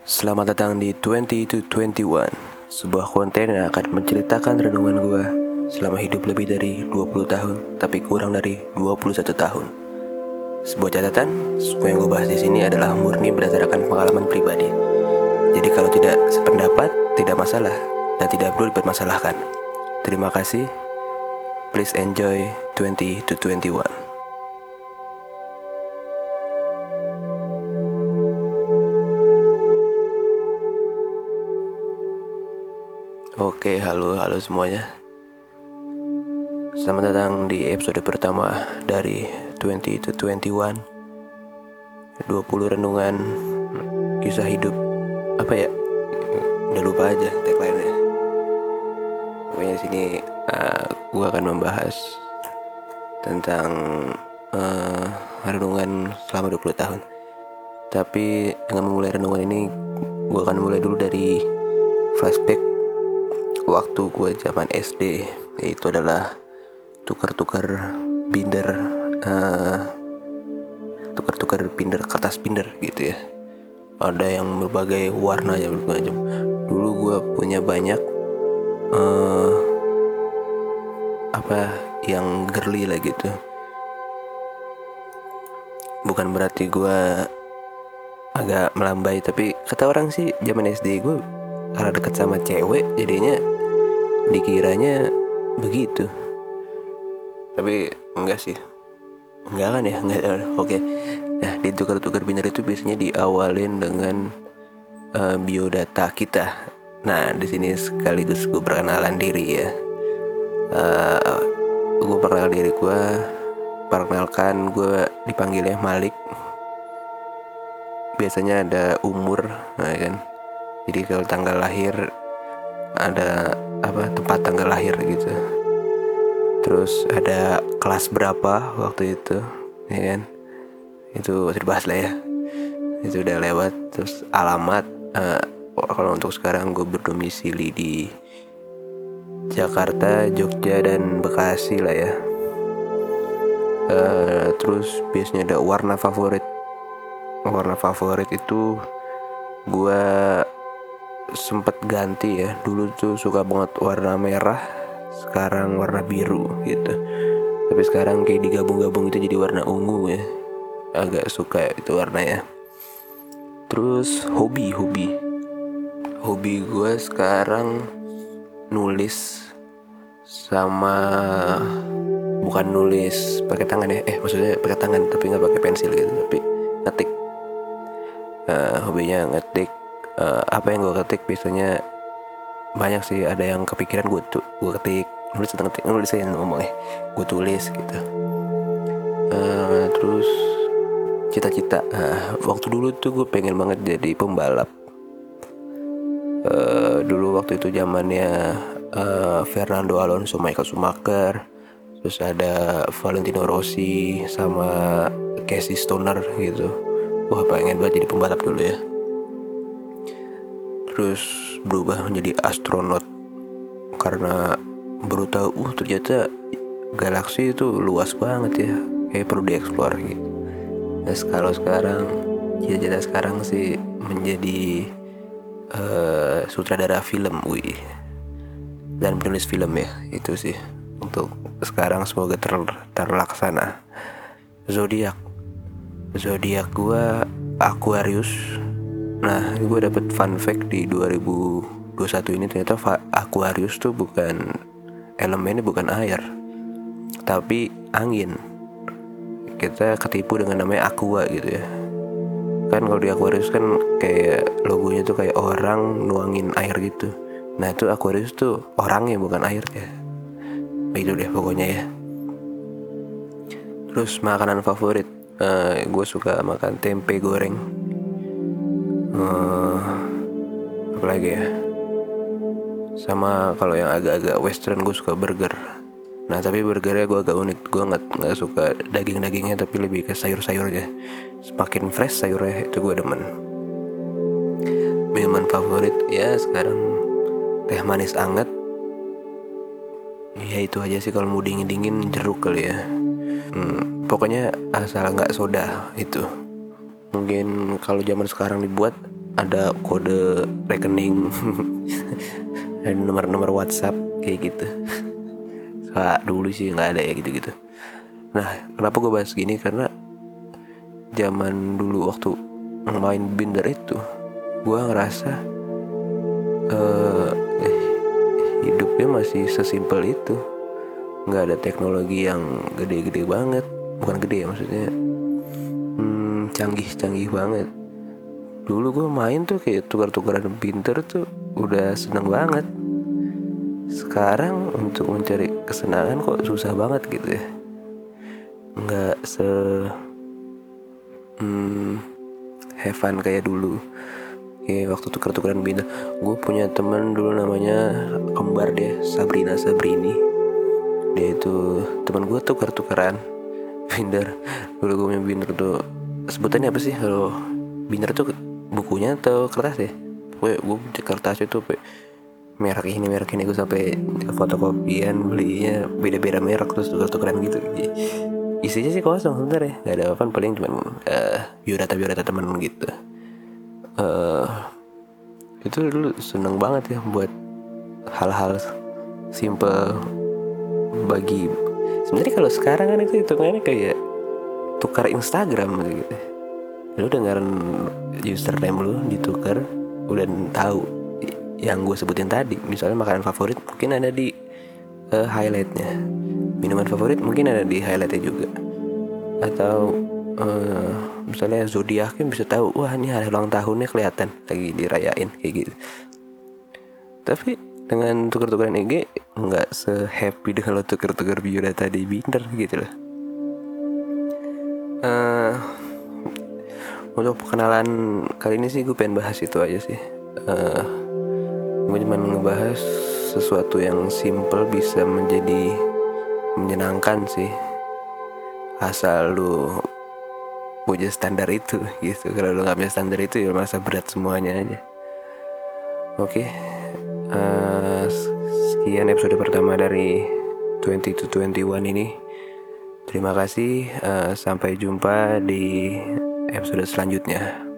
Selamat datang di 20 to 21 Sebuah konten yang akan menceritakan renungan gue Selama hidup lebih dari 20 tahun Tapi kurang dari 21 tahun. Sebuah catatan Semua yang gue bahas di sini adalah murni berdasarkan pengalaman pribadi. Jadi kalau tidak sependapat Tidak masalah Dan tidak perlu dipermasalahkan. Terima kasih. Please enjoy 20 to 21 Oke, halo, halo semuanya. Selamat datang di episode pertama dari 20 to 21. 20 renungan kisah hidup. Apa ya? Udah lupa aja tagline-nya. Pokoknya sini uh, gua akan membahas tentang uh, renungan selama 20 tahun. Tapi dengan memulai renungan ini, gua akan mulai dulu dari flashback waktu gue zaman SD itu adalah tukar-tukar binder uh, tukar-tukar binder kertas binder gitu ya. Ada yang berbagai warna ya berbagai macam. Dulu gue punya banyak uh, apa yang girly lah gitu. Bukan berarti gue agak melambai tapi kata orang sih zaman SD gue karena deket sama cewek jadinya dikiranya begitu. Tapi enggak sih. Enggak kan ya? Enggak oke. Nah di tukar-tukar binder itu biasanya diawalin dengan uh, biodata kita. Nah di sini sekaligus gue perkenalan diri ya. Uh, gue perkenalkan diri gue perkenalkan gue dipanggilnya Malik. Biasanya ada umur nah kan? Jadi kalau tanggal lahir ada apa tempat tanggal lahir gitu. Terus ada kelas berapa waktu itu ya kan? Itu masih dibahas lah ya. Itu udah lewat. Terus alamat uh, kalau untuk sekarang gue berdomisili di Jakarta Jogja dan Bekasi lah ya. Uh, terus biasanya ada warna favorit. Warna favorit itu gue sempet ganti ya. Dulu tuh suka banget warna merah sekarang warna biru gitu. Tapi sekarang kayak digabung-gabung itu jadi warna ungu ya. Agak suka itu warnanya. Terus hobi hobi. Hobi gue sekarang nulis sama bukan nulis pakai tangan ya. Eh maksudnya pakai tangan tapi nggak pakai pensil gitu tapi ngetik. Uh, hobinya ngetik uh, apa yang gue ketik biasanya banyak sih. Ada yang kepikiran gue tuh gue ketik nulis ketik nulis aja ngomongnya. Gue tulis gitu. Uh, terus cita-cita. Uh, waktu dulu tuh gue pengen banget jadi pembalap. Uh, dulu waktu itu zamannya uh, Fernando Alonso Michael Schumacher. Terus ada Valentino Rossi sama Casey Stoner gitu. Wah pengen banget jadi pembalap dulu ya terus berubah menjadi astronot. Karena baru tahu uh ternyata galaksi itu luas banget ya kayak perlu dieksplor gitu. Nah kalau sekarang cita-cita sekarang sih menjadi uh, sutradara film wih. Dan penulis film ya itu sih. Untuk sekarang semoga ter terlaksana. Zodiak. Zodiak gua Aquarius Nah, gue dapet fun fact di 2021 ini ternyata Aquarius tuh bukan elemennya bukan air, tapi angin. Kita ketipu dengan namanya aqua gitu ya. Kan kalau di Aquarius kan kayak logonya tuh kayak orang nuangin air gitu. Nah itu Aquarius tuh orangnya bukan air ya. Itu deh pokoknya ya. Terus makanan favorit, uh, gue suka makan tempe goreng uh, apa lagi ya? Sama kalau yang agak-agak western gue suka burger. Nah tapi burgernya gue agak unik. Gue nggak nggak suka daging-dagingnya tapi lebih ke sayur-sayurnya. Semakin fresh sayurnya itu gue demen. Minuman favorit ya sekarang teh manis anget. Ya itu aja sih kalau mau dingin dingin jeruk kali ya. Hmm, pokoknya asal nggak soda itu mungkin kalau zaman sekarang dibuat ada kode rekening. Dan nomor-nomor WhatsApp kayak gitu. Soalnya dulu sih nggak ada ya gitu-gitu. Nah kenapa gue bahas gini? Karena zaman dulu waktu main binder itu gue ngerasa uh, hidupnya masih sesimpel itu. Nggak ada teknologi yang gede-gede banget. Bukan gede ya maksudnya hmm, canggih-canggih banget. Dulu gue main tuh kayak tukar-tukaran pinter tuh udah seneng banget. Sekarang untuk mencari kesenangan kok susah banget gitu ya. Nggak se hmm, have fun kayak dulu. Kayak waktu tuker-tukeran bintang gue punya teman dulu namanya kembar deh Sabrina Sabrini. Dia itu teman gue tuker-tukeran binder. Dulu gue punya binder tuh sebutannya apa sih? Kalau binder tuh bukunya atau kertas ya? Gue gue kertas itu merek ini merek ini gue sampai fotokopian belinya beda-beda merek terus tuker-tukeran gitu. Isinya sih kosong sebenarnya nggak ada apa paling cuma uh, biodata biodata teman gitu. Uh, itu dulu seneng banget ya buat hal-hal simple bagi sebenarnya kalau sekarang kan itu hitungannya kayak tukar Instagram gitu. Lu dengerin username lu ditukar udah tahu yang gue sebutin tadi. Misalnya makanan favorit mungkin ada di uh, highlightnya. Minuman favorit mungkin ada di highlightnya juga. Atau uh, misalnya zodiak kan bisa tahu wah ini hari ulang tahunnya kelihatan lagi dirayain kayak gitu. Tapi dengan tuker-tukeran IG nggak sehappy dengan lo tuker-tuker biodata di Binder gitu loh. Uh, untuk perkenalan kali ini sih gue pengen bahas itu aja sih. Uh, gue cuma ngebahas sesuatu yang simple bisa menjadi menyenangkan sih. Asal lu punya standar itu gitu. Kalau lu nggak punya standar itu ya masa berat semuanya aja. Oke. okay. Eh, sekian episode pertama dari 20 to 21 ini. Terima kasih uh, sampai jumpa di episode selanjutnya